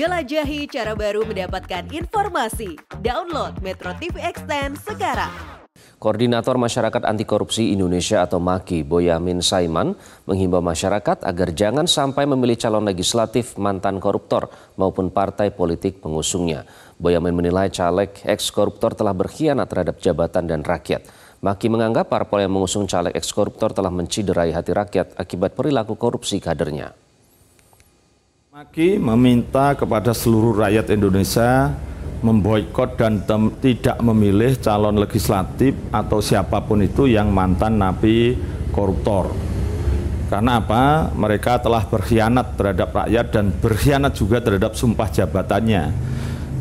Jelajahi cara baru mendapatkan informasi. Download Metro TV Extend sekarang. Koordinator Masyarakat Anti Korupsi Indonesia atau MAKI, Boyamin Saiman, menghimbau masyarakat agar jangan sampai memilih calon legislatif mantan koruptor maupun partai politik pengusungnya. Boyamin menilai caleg ex-koruptor telah berkhianat terhadap jabatan dan rakyat. Maki menganggap parpol yang mengusung caleg ex-koruptor telah menciderai hati rakyat akibat perilaku korupsi kadernya. Maki meminta kepada seluruh rakyat Indonesia memboikot dan tidak memilih calon legislatif atau siapa pun itu yang mantan napi koruptor. Karena apa? Mereka telah berkhianat terhadap rakyat dan berkhianat juga terhadap sumpah jabatannya.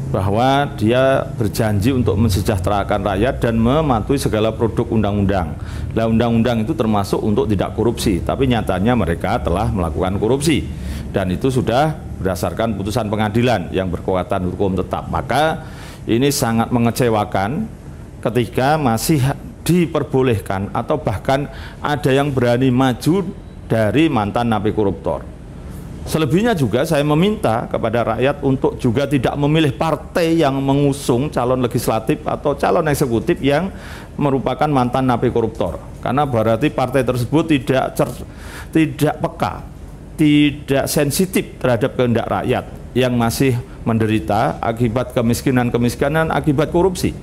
Bahwa dia berjanji untuk mensejahterakan rakyat dan mematuhi segala produk undang-undang. Nah undang-undang itu termasuk untuk tidak korupsi, tapi nyatanya mereka telah melakukan korupsi. Dan itu sudah berdasarkan putusan pengadilan yang berkekuatan hukum tetap. Maka ini sangat mengecewakan ketika masih diperbolehkan atau bahkan ada yang berani maju dari mantan napi koruptor. Selebihnya juga saya meminta kepada rakyat untuk juga tidak memilih partai yang mengusung calon legislatif atau calon eksekutif yang merupakan mantan napi koruptor. Karena berarti partai tersebut tidak cer, tidak peka tidak sensitif terhadap kehendak rakyat yang masih menderita akibat kemiskinan-kemiskinan akibat korupsi.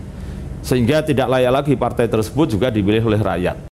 Sehingga tidak layak lagi partai tersebut juga dipilih oleh rakyat.